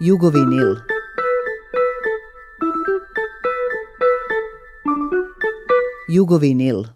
Jugovinil. Jugovinil.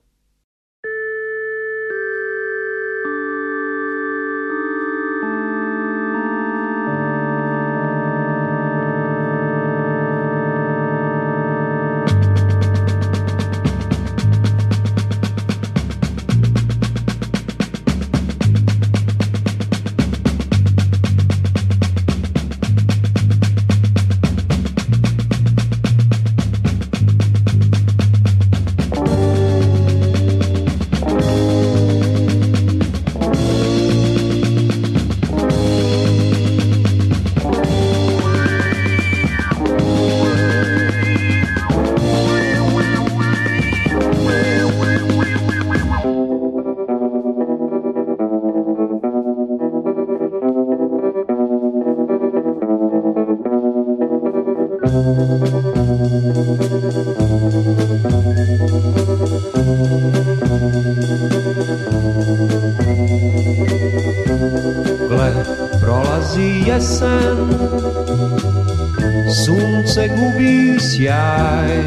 Sunce gubí sjaj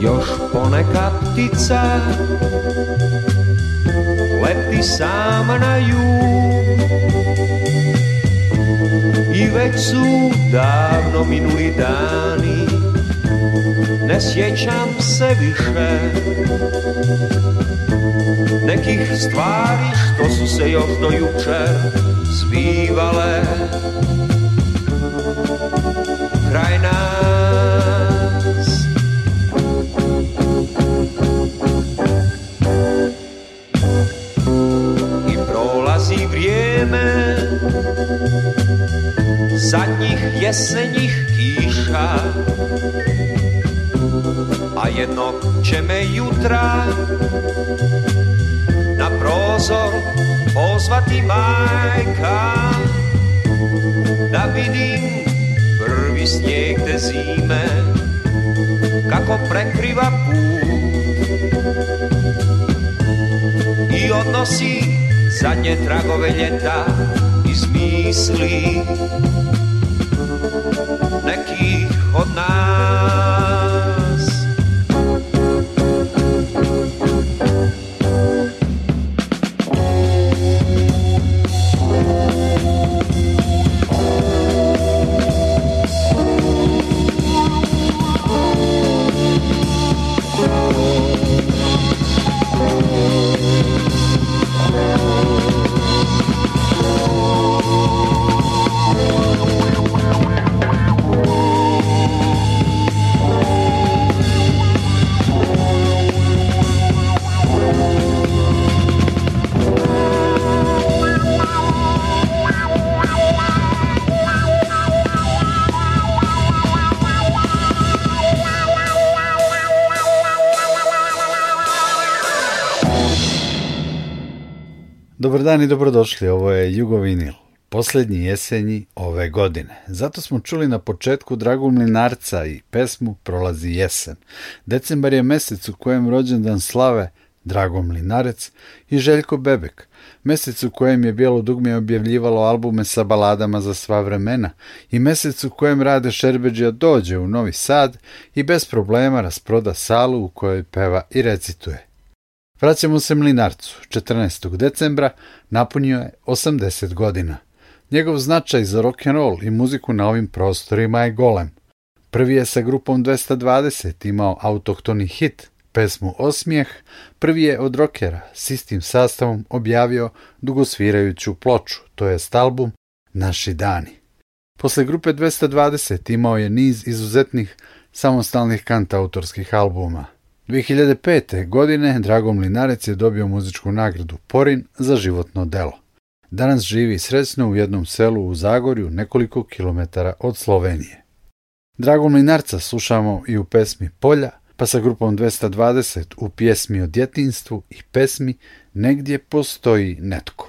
Još ponekad ptica Leti sama na jug I već su davno minuli dani Ne sjećam se više Nekih stvari što su se još do jučer kraj nás. I prolazí vrieme, zadních jeseních kýša. A jedno čeme jutra na prozor pozvati majka da vidím. snijeg te zime kako prekriva put i odnosi zadnje tragove ljeta iz misli dan i dobrodošli. Ovo je Jugovinil, posljednji jesenji ove godine. Zato smo čuli na početku Dragu Mlinarca i pesmu Prolazi jesen. Decembar je mjesec u kojem rođendan slave Drago Linarec i Željko Bebek. Mjesec u kojem je Bijelo dugme objavljivalo albume sa baladama za sva vremena i mjesec u kojem Rade Šerbeđija dođe u Novi Sad i bez problema rasproda salu u kojoj peva i recituje. Vraćamo se mlinarcu. 14. decembra napunio je 80 godina. Njegov značaj za rock and roll i muziku na ovim prostorima je golem. Prvi je sa grupom 220 imao autohtoni hit, pesmu Osmijeh, prvi je od rockera s istim sastavom objavio dugosvirajuću ploču, to je album Naši dani. Posle grupe 220 imao je niz izuzetnih samostalnih kanta autorskih albuma – 2005. godine Drago Mlinarec je dobio muzičku nagradu Porin za životno delo. Danas živi sredstveno u jednom selu u Zagorju nekoliko kilometara od Slovenije. Drago Mlinarca slušamo i u pesmi Polja, pa sa grupom 220 u pjesmi o djetinstvu i pesmi Negdje postoji netko.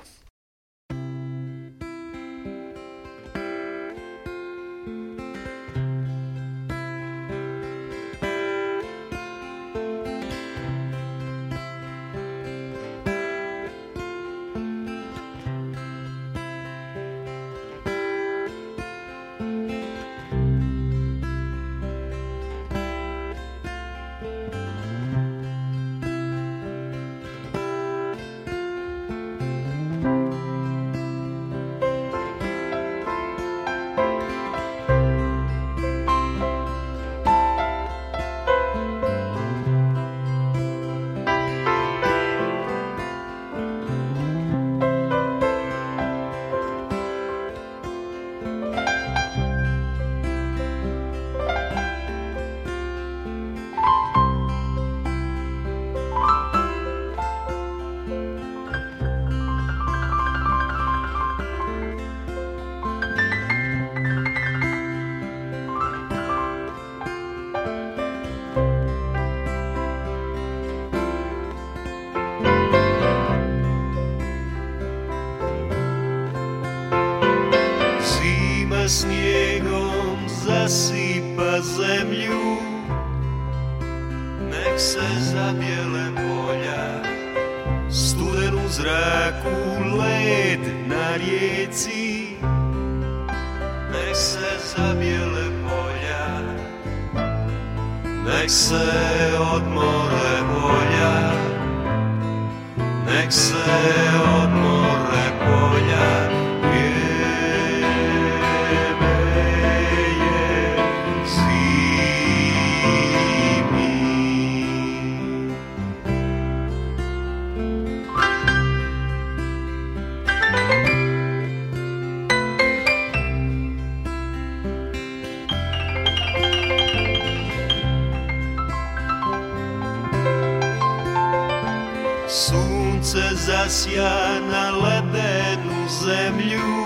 щастя на ледену zemlju.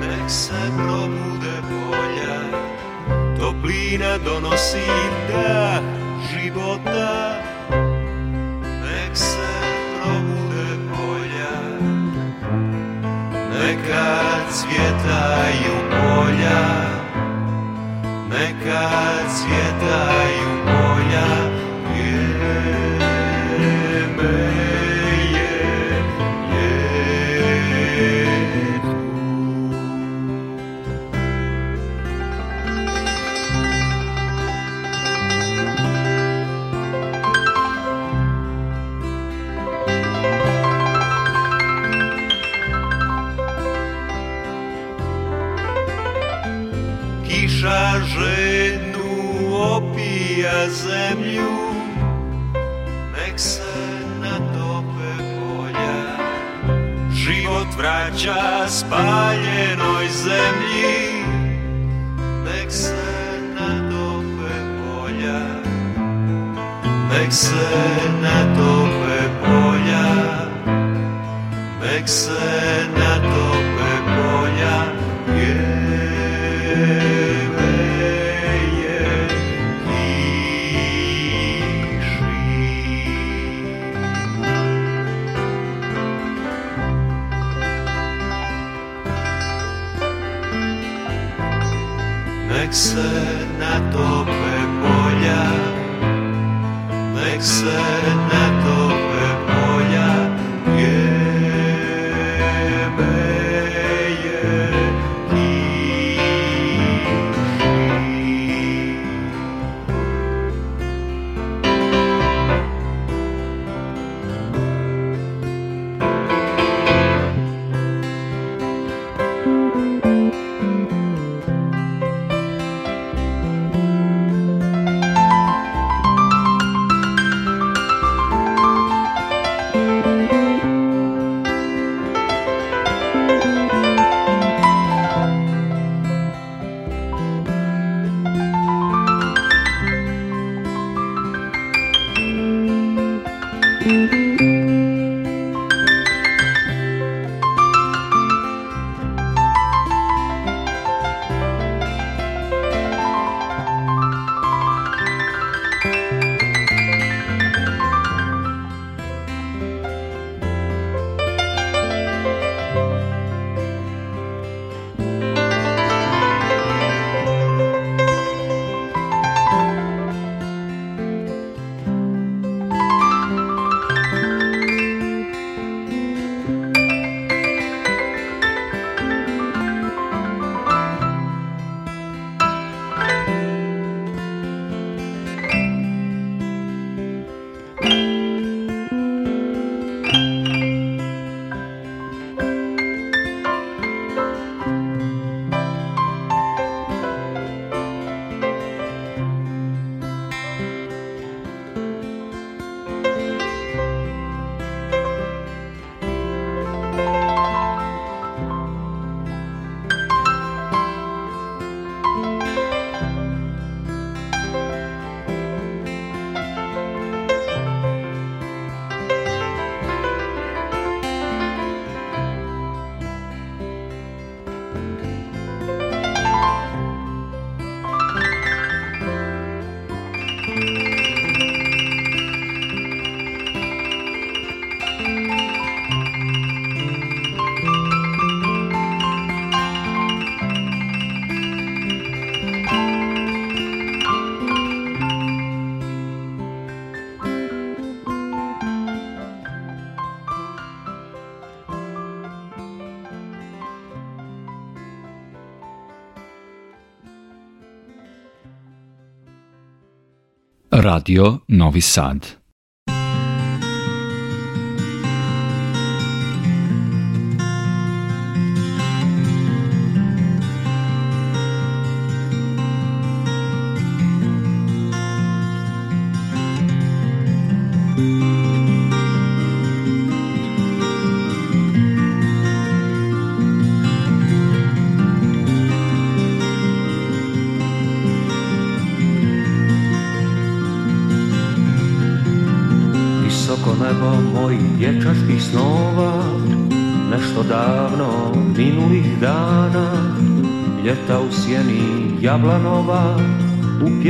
Нech se probude polja, toplina donosi da života. Nek se probude polja, neka cvjetaju polja, neka cvjetaju polja. Yeah. duša spaljenoj zemlji, nek se natope polja, nek se natope nek se natope polja, nek se natope polja, je Radio Novi Sad.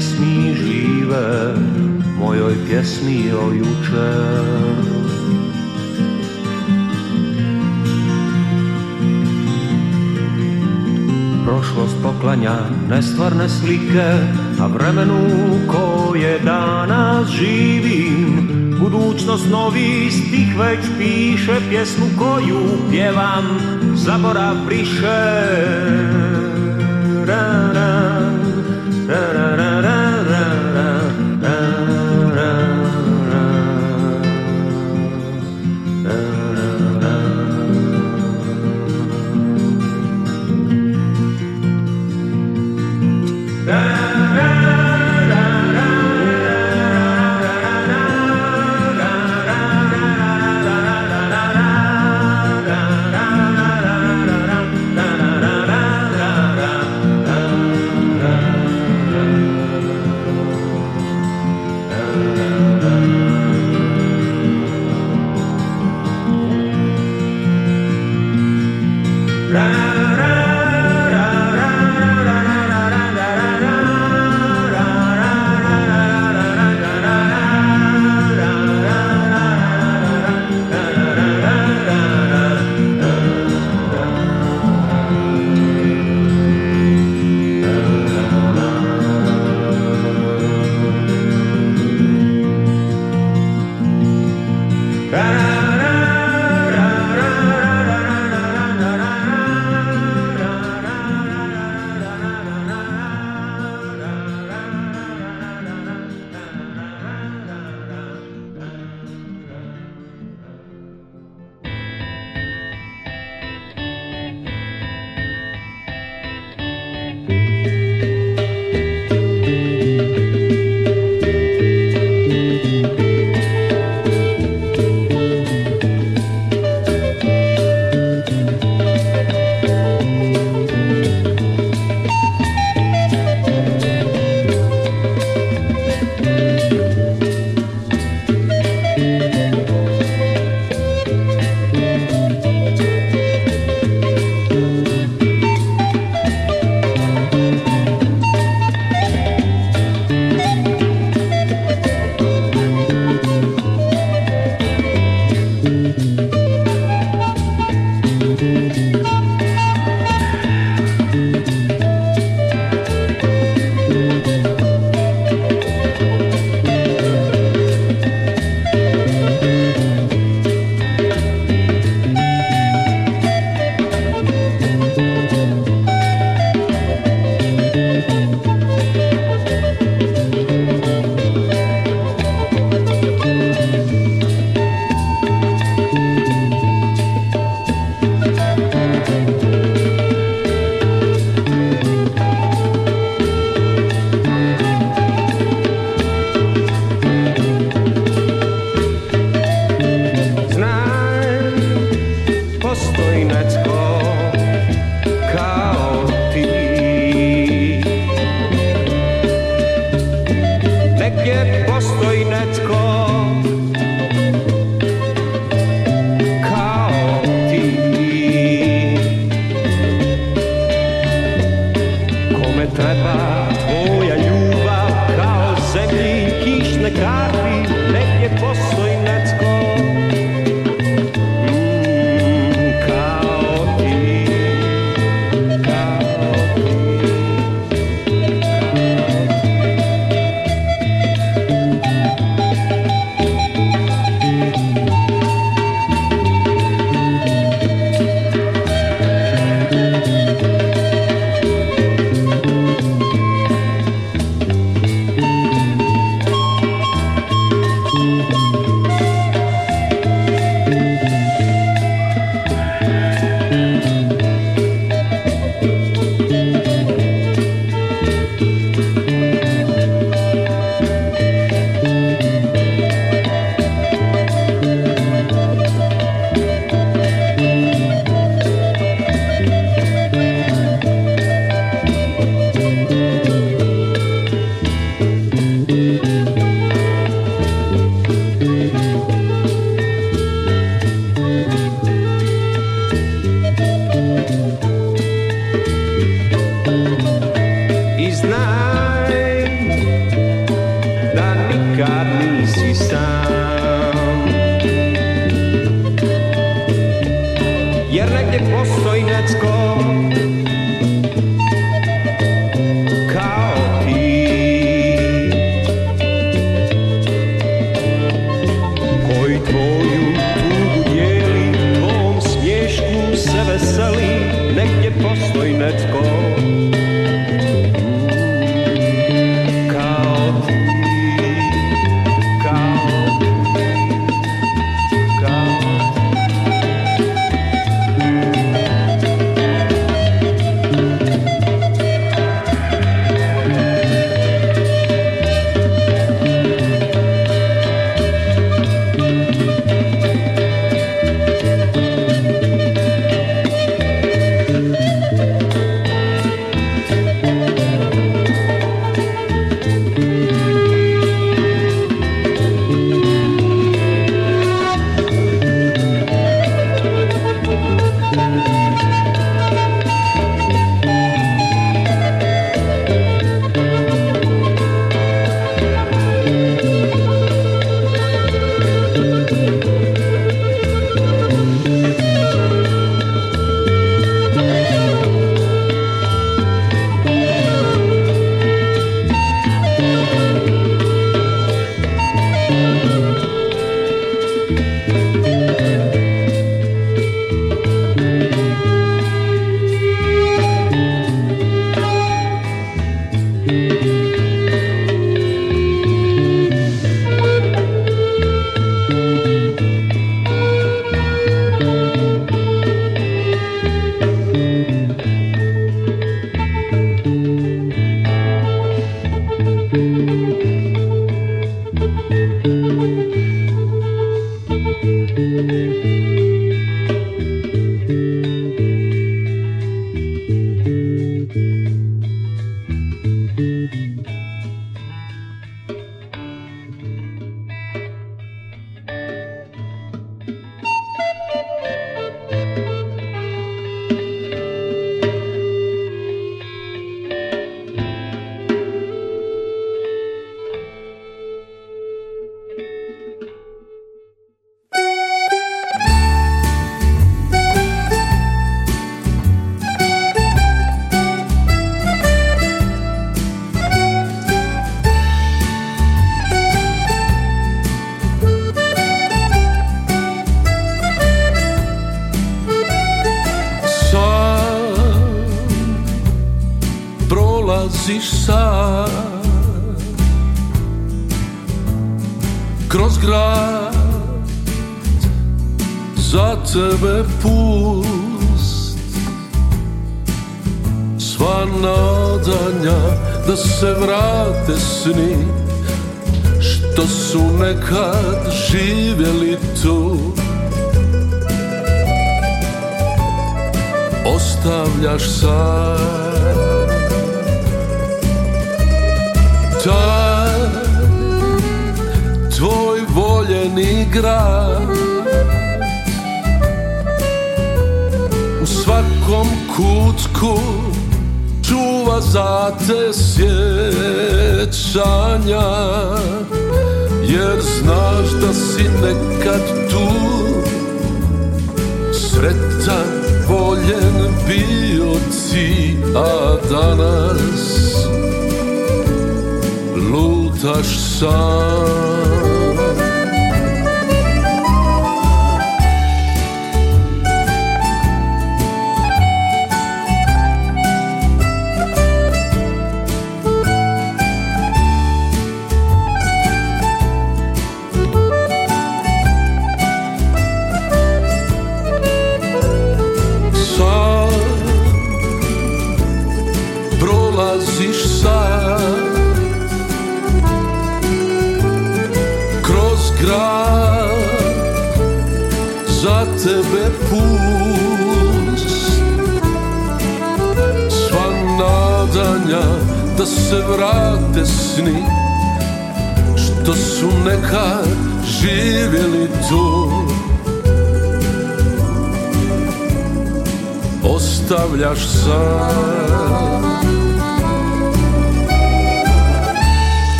pjesmi žive, mojoj pjesmi o jučer. Prošlost poklanja nestvarne slike, a vremenu koje danas živim, budućnost novi stih već piše, pjesmu koju pjevam, zaborav briše. Ra, ra.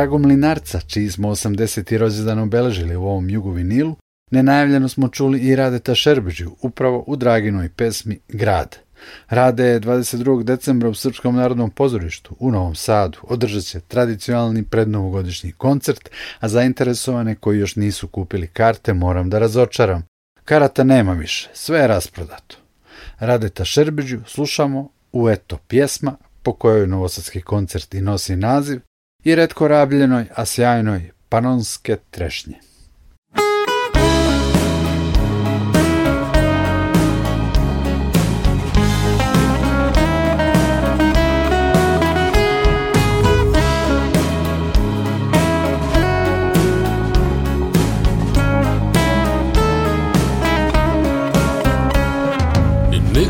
Dragom Linarca, čiji smo 80. rođendan obeležili u ovom jugu vinilu, nenajavljeno smo čuli i Radeta Šerbiđu, upravo u Draginoj pesmi Grad. Rade je 22. decembra u Srpskom narodnom pozorištu u Novom Sadu. Održat će tradicionalni prednovogodišnji koncert, a zainteresovane koji još nisu kupili karte moram da razočaram. Karata nema više, sve je rasprodato. Radeta Šerbiđu slušamo u eto pjesma po kojoj novosadski koncert i nosi naziv i redko rabljenoj, a sjajnoj panonske trešnje.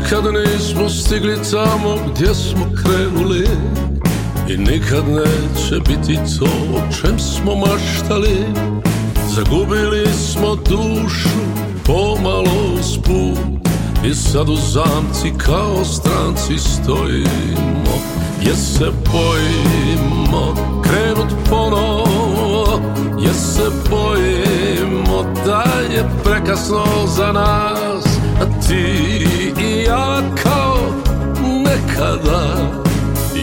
Kad nismo stigli tamo gdje smo krenuli I nikad neće biti to o čem smo maštali Zagubili smo dušu pomalo usput I sad u zamci kao stranci stojimo Jer se bojimo krenut ponovo Jer se bojimo da je prekasno za nas A ti i ja kao nekada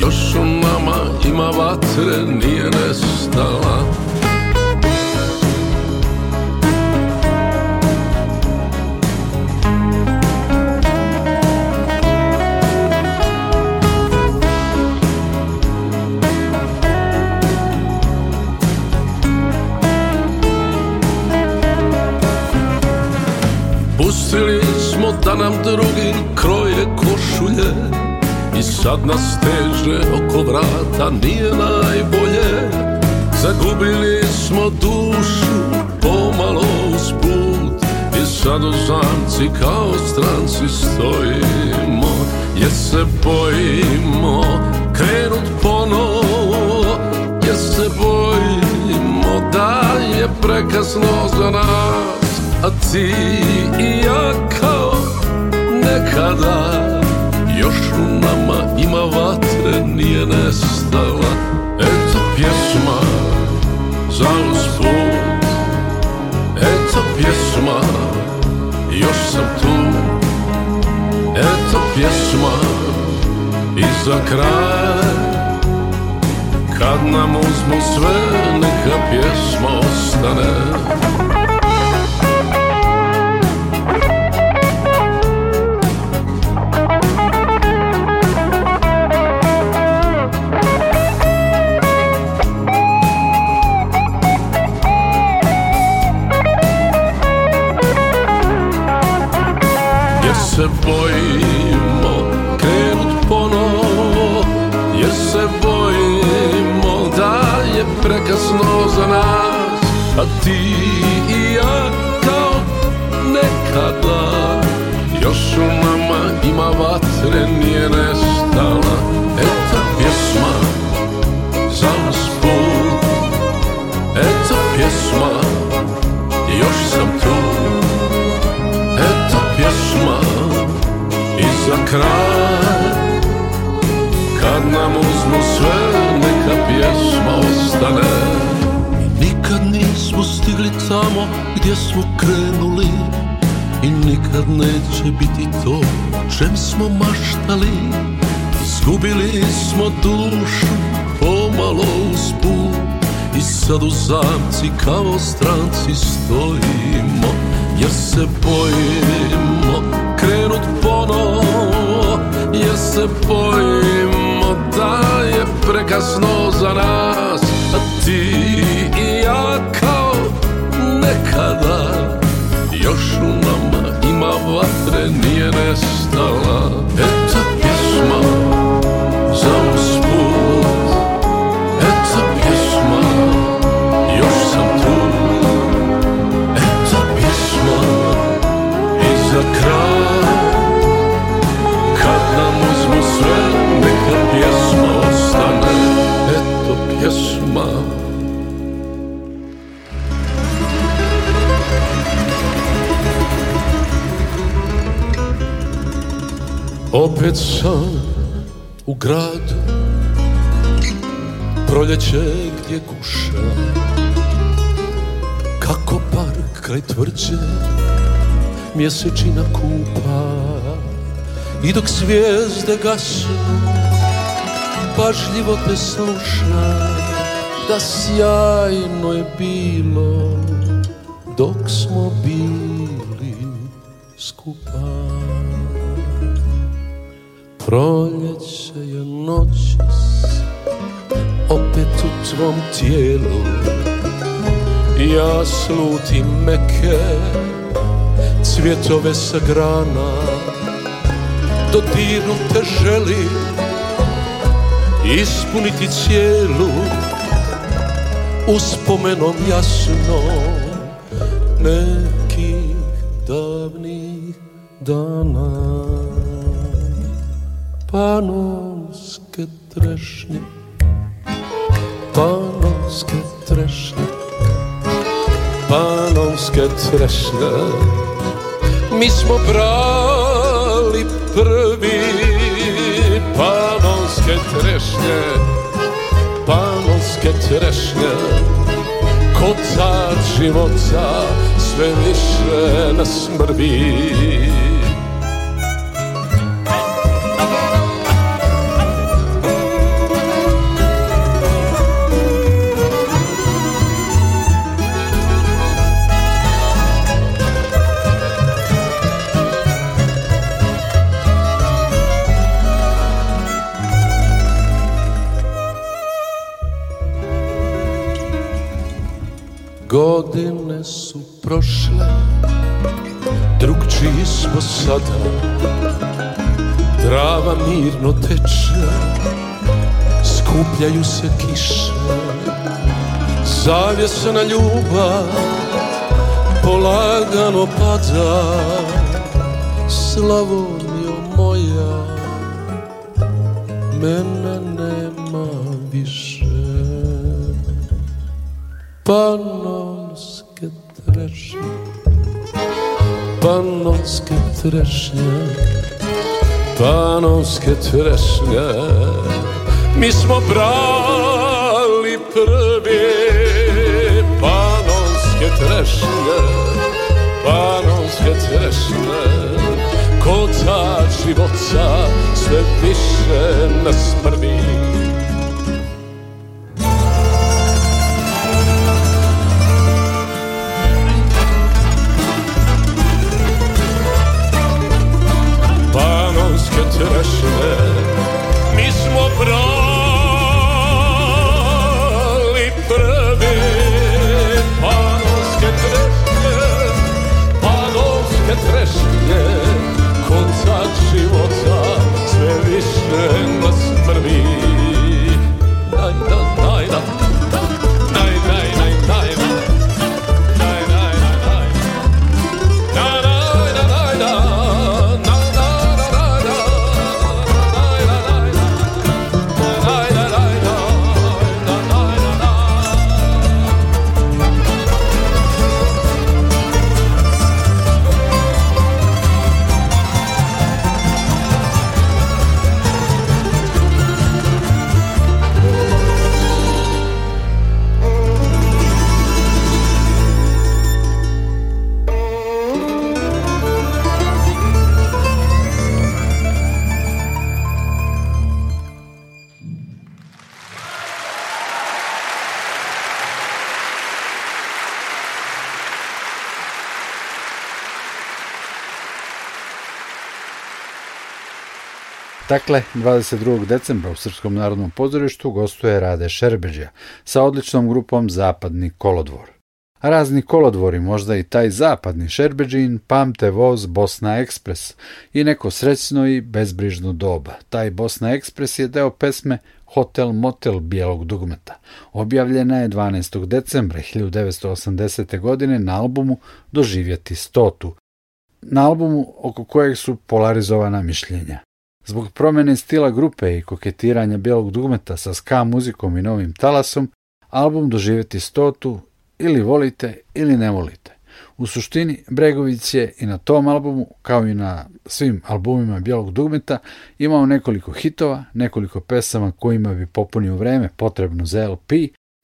još u nama ima vatre, nije nestala Pustili smo da nam drugi kroje košulje i sad nas teže oko vrata nije najbolje Zagubili smo dušu pomalo put I sad u zamci kao stranci stojimo Jer se bojimo krenut ponovo Jer se bojimo da je prekasno za nas A ti i ja kao nekada još u nama ima vatre, nije nestala Eto pjesma za usput Eto pjesma, još sam tu Eto pjesma i za kraj Kad nam uzmu sve, neka pjesma ostane jasno za nas A ti i ja kao nekada Još u nama ima vatre nije nestala gdje smo krenuli i nikad neće biti to čem smo maštali Izgubili smo dušu pomalo put i sad u zamci kao stranci stojimo Jer se bojimo krenut ponovo Jer se bojimo da je prekasno za nas A ti nekada Još u nama ima vatre, nije nestala Eta pjesma za usput Eta pjesma, još sam tu Eta pjesma i za kraj Kad nam uzmu sve Opet sam u gradu Proljeće gdje kuša, Kako park kraj tvrđe Mjesečina kupa I dok zvijezde gasu Pažljivo te sluša Da sjajno je bilo Dok smo bili skupa Proljeće je noćas Opet u tvom tijelu Ja slutim meke Cvjetove sa grana Dodiru te želim Ispuniti cijelu Uspomenom jasno Nekih davnih dana panonske trešnje, panonske trešnje, panonske trešnje. Mi smo brali prvi panonske trešnje, panonske trešnje. Kod života sve više nas mrvi. Godine su prošle, drugčiji smo sada, trava mirno teče, skupljaju se kiše, zavjesena ljubav polagano pada, Slavonio moja, mene ne Panonske trešnje Panonske trešnje Panonske trešnje Mi smo brali prvi Panonske trešnje Panonske trešnje Kota života sve više nas prvi. strašne Mi smo brali prvi Panovske trešnje Panovske trešnje konca života sve više nas prvi Daj daj, daj daj. Dakle, 22. decembra u Srpskom narodnom pozorištu gostuje Rade Šerbeđa sa odličnom grupom Zapadni kolodvor. razni kolodvori, možda i taj zapadni Šerbeđin, pamte voz Bosna Ekspres i neko srećno i bezbrižno doba. Taj Bosna Ekspres je deo pesme Hotel Motel Bijelog dugmeta. Objavljena je 12. decembra 1980. godine na albumu Doživjeti stotu, na albumu oko kojeg su polarizovana mišljenja. Zbog promjene stila grupe i koketiranja bijelog dugmeta sa ska muzikom i novim talasom, album doživjeti stotu ili volite ili ne volite. U suštini, Bregović je i na tom albumu, kao i na svim albumima Bijelog dugmeta, imao nekoliko hitova, nekoliko pesama kojima bi popunio vreme potrebno za LP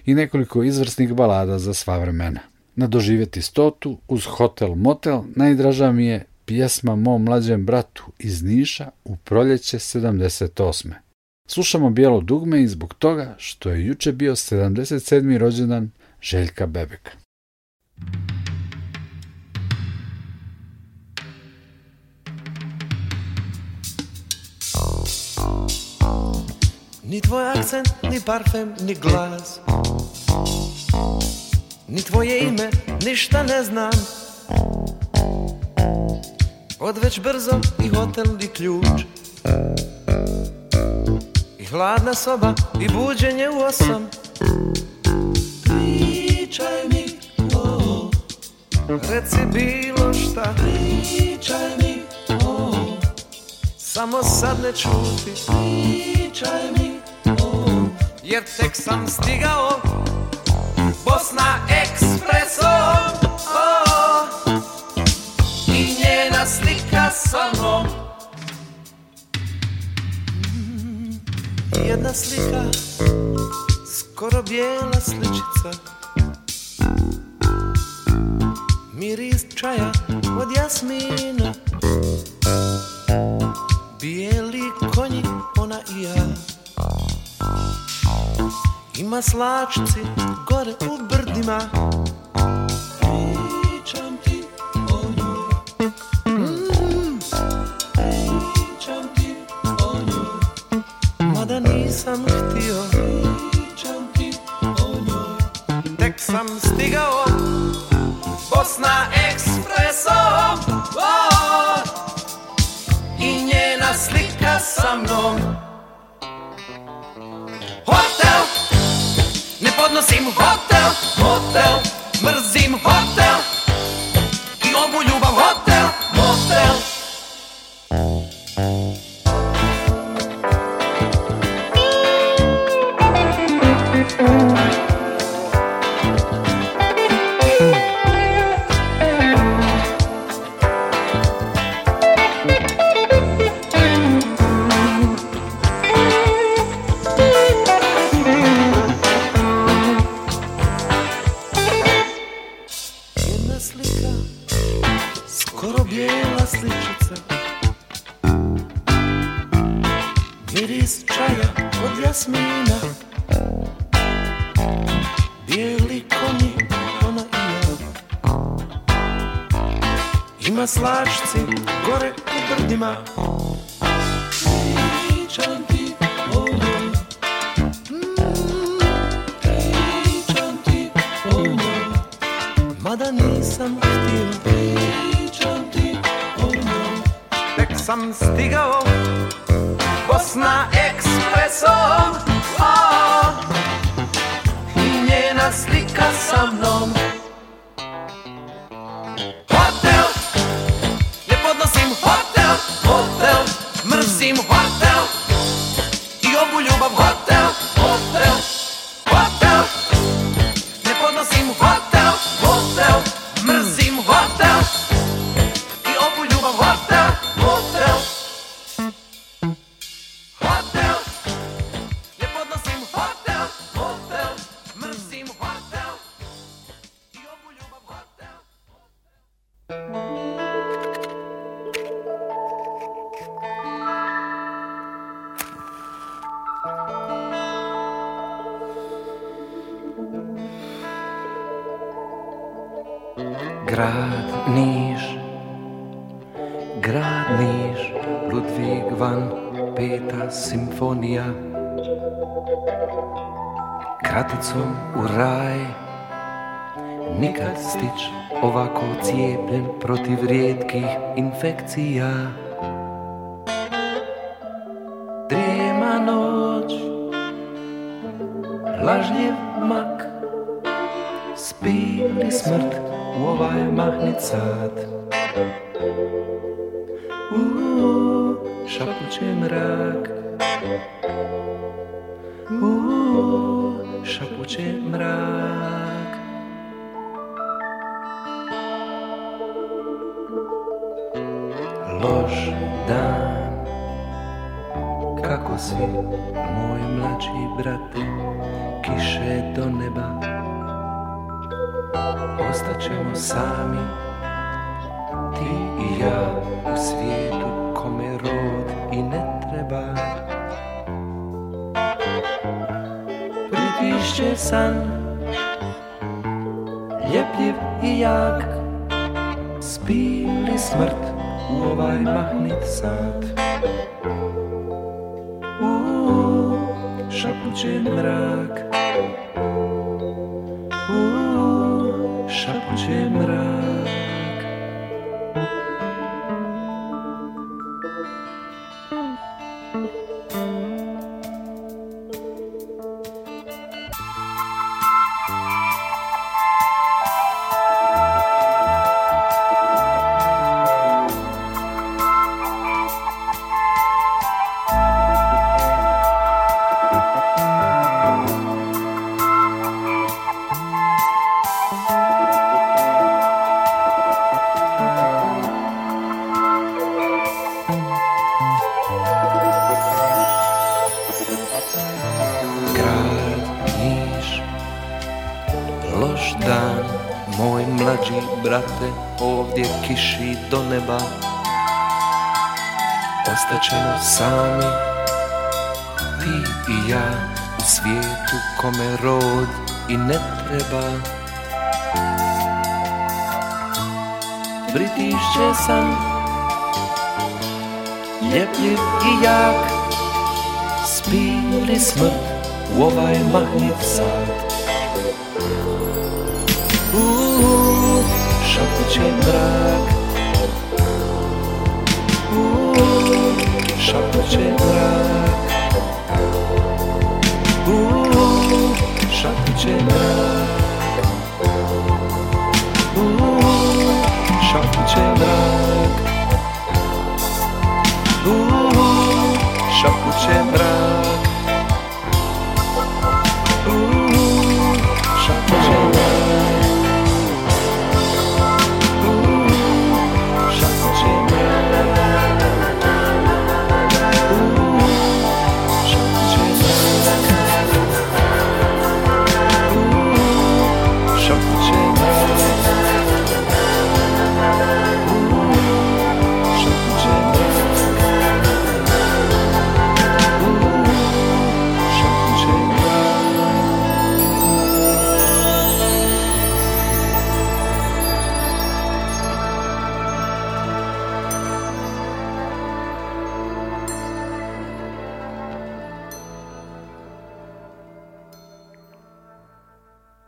i nekoliko izvrsnih balada za sva vremena. Na doživjeti stotu, uz Hotel Motel, najdraža mi je pjesma mom mlađem bratu iz Niša u proljeće 78. Slušamo Bijelo dugme i zbog toga što je juče bio 77. rođendan Željka Bebeka. Ni tvoj akcent, ni parfem, ni glas Ni tvoje ime, ništa ne znam od već brzo i hotel i ključ I hladna soba i buđenje u osam Pričaj mi o oh. Reci bilo šta Pričaj mi o Samo sad ne čuti Pričaj mi o Jer tek sam stigao Bosna ekspresom Jedna slika, skoro bijela sličica Miris čaja od jasmina Bijeli konji, ona i ja Ima slačici gore u brdima sam stigao Bosna ekspresom I njena slika sa mnom Hotel, ne podnosim hotel, hotel, mrzim hotel slačci gore u brdima Pričam ti o njoj Pričam ti o njoj Mada nisam htio Pričam ti o njoj Tek sam stigao ako cieplen proti riedkých infekciách. Driema noč, lažne mak, spíli smrt, ovaj mahnicát. Uuu, šapučí mrak. Uuu, šapuče mrak. loš dan Kako si, moj mlađi brate Kiše do neba Ostaćemo sami Ti i ja u svijetu kome rod i ne treba Pritišće san Ljepljiv i jak Spili smrt ovaj mahnit sad Šapuće mrak dan Moj mlađi brate Ovdje kiši do neba Ostaćemo sami Ti i ja U svijetu kome rod I ne treba Pritišće sam Ljepljiv i jak Spiri smrt u ovaj mahnit sad geen draak. Oeh, schappelt geen draak.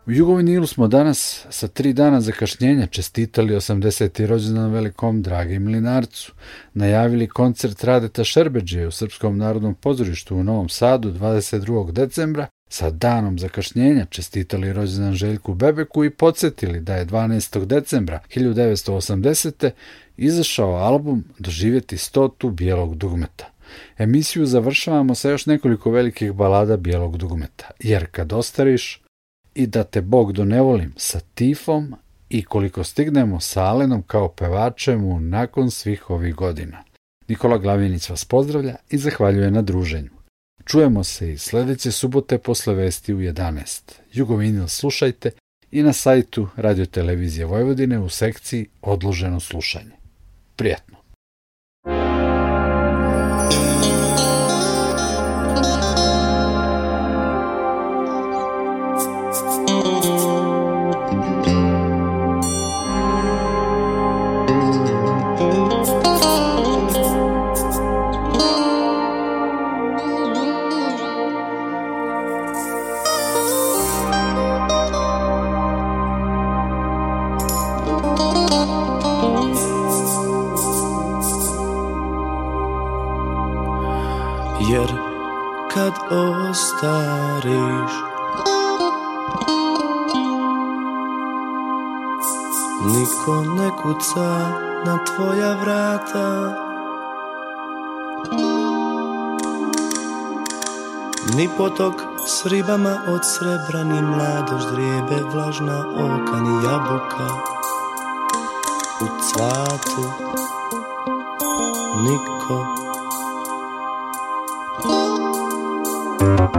U Jugovinilu smo danas sa tri dana zakašnjenja čestitali 80. rođendan velikom Dragi Mlinarcu, najavili koncert Radeta Šerbeđe u Srpskom narodnom pozorištu u Novom Sadu 22. decembra, sa danom zakašnjenja čestitali rođendan Željku Bebeku i podsjetili da je 12. decembra 1980. izašao album Doživjeti stotu bijelog dugmeta. Emisiju završavamo sa još nekoliko velikih balada bijelog dugmeta, jer kad ostariš, i da te Bog donevolim sa Tifom i koliko stignemo sa Alenom kao pevačemu nakon svih ovih godina. Nikola Glavinić vas pozdravlja i zahvaljuje na druženju. Čujemo se i sljedeće subote posle vesti u 11. Jugovinil slušajte i na sajtu radiotelevizije Vojvodine u sekciji Odloženo slušanje. Prijetno! stariš Niko ne kuca na tvoja vrata Ni potok s ribama od srebra Ni mladož drijebe vlažna oka Ni jabuka u cvatu Niko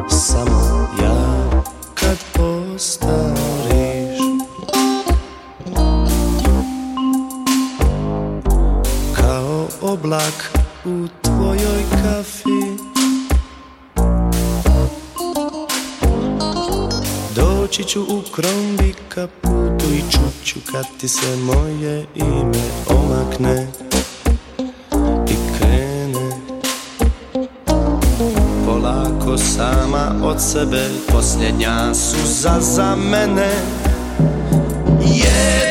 Samo ja kad postariš Kao oblak u tvojoj kafi Doći ću u krombi kaputu i čuću kad ti se moje ime omakne sama od sebe Posljednja suza za mene yeah.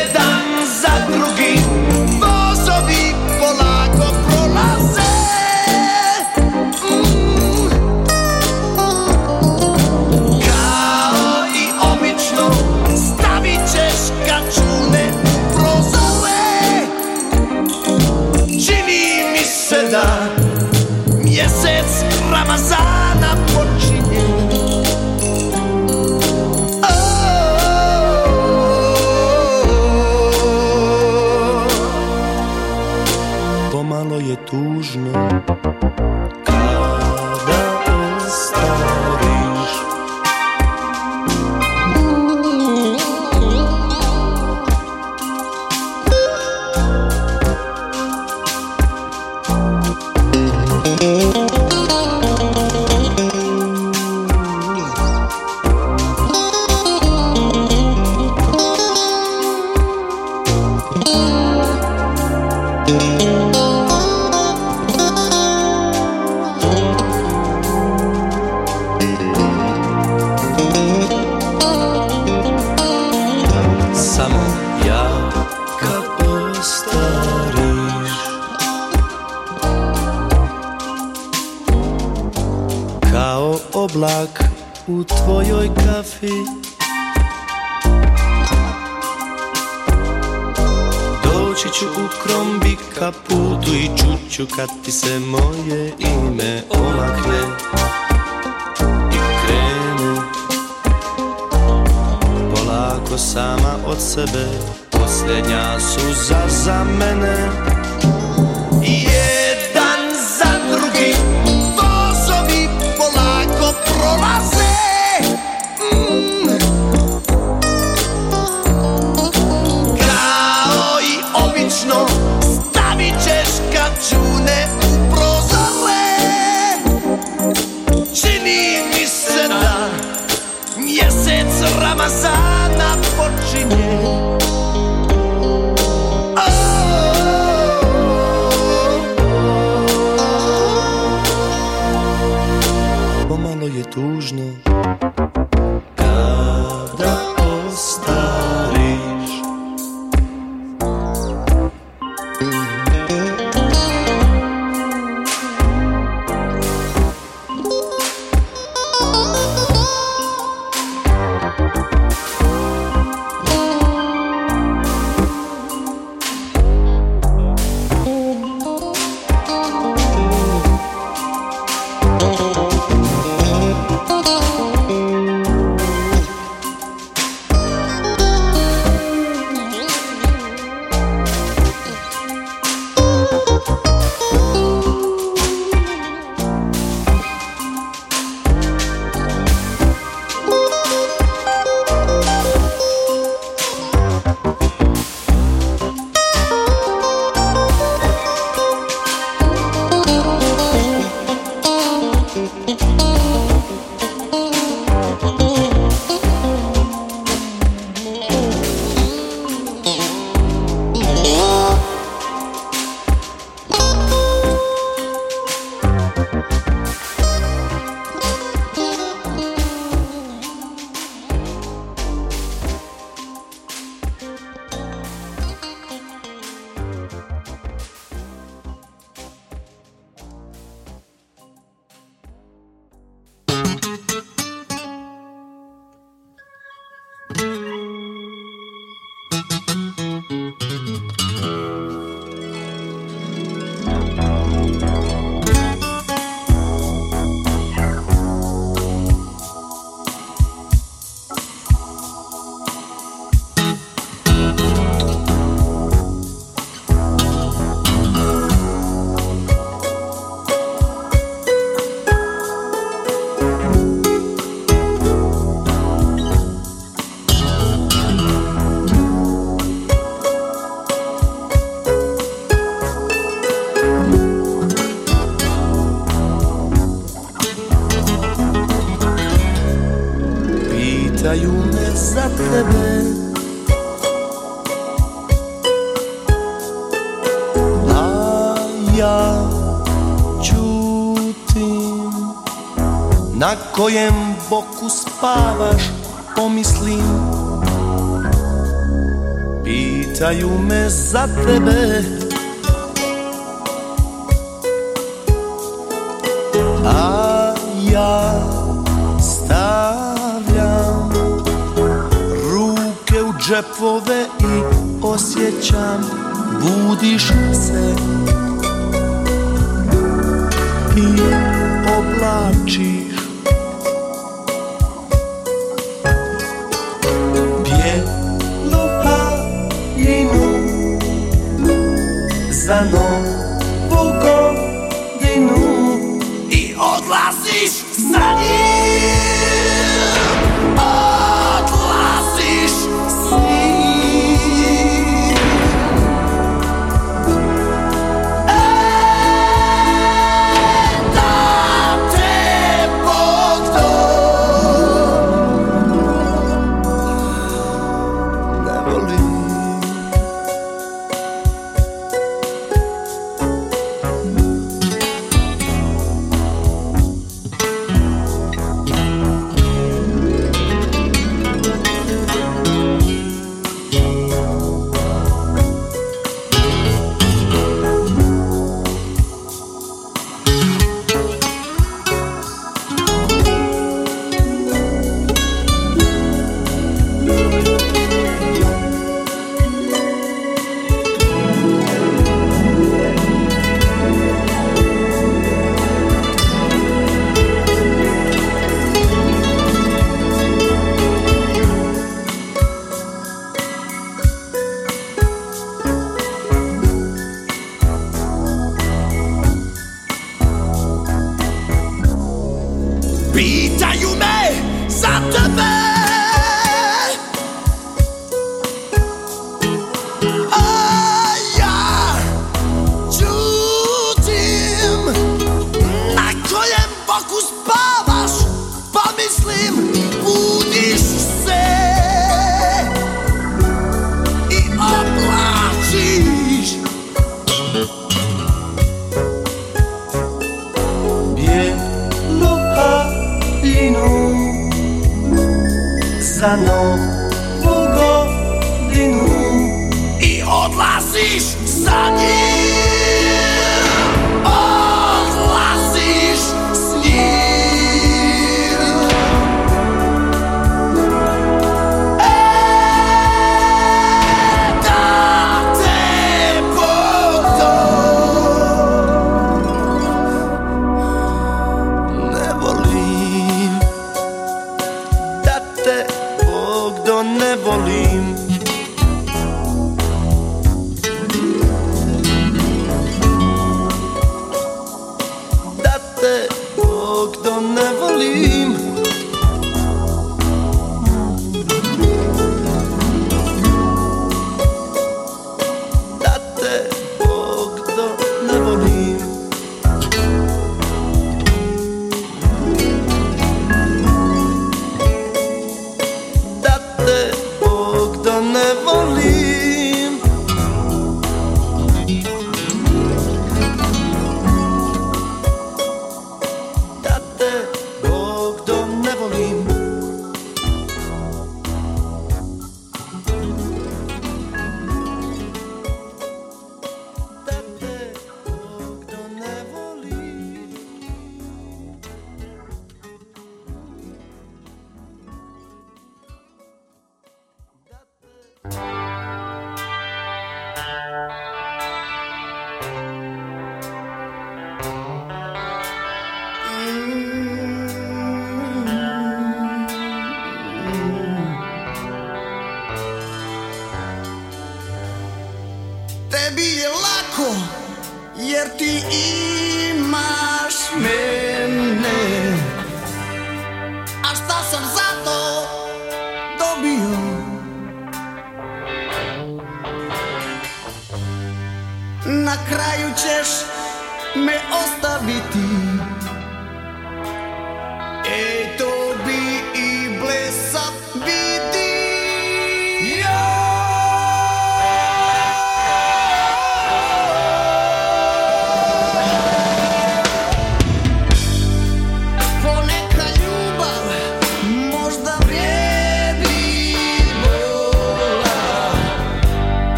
ću kad ti se moje ime omakne I krene Polako sama od sebe Posljednja suza za mene pitaju me za tebe A ja čutim Na kojem boku spavaš pomislim Pitaju me za tebe džepove i osjećam budiš se i oblačiš bijelu haljinu za novu godinu i odlaziš sa njim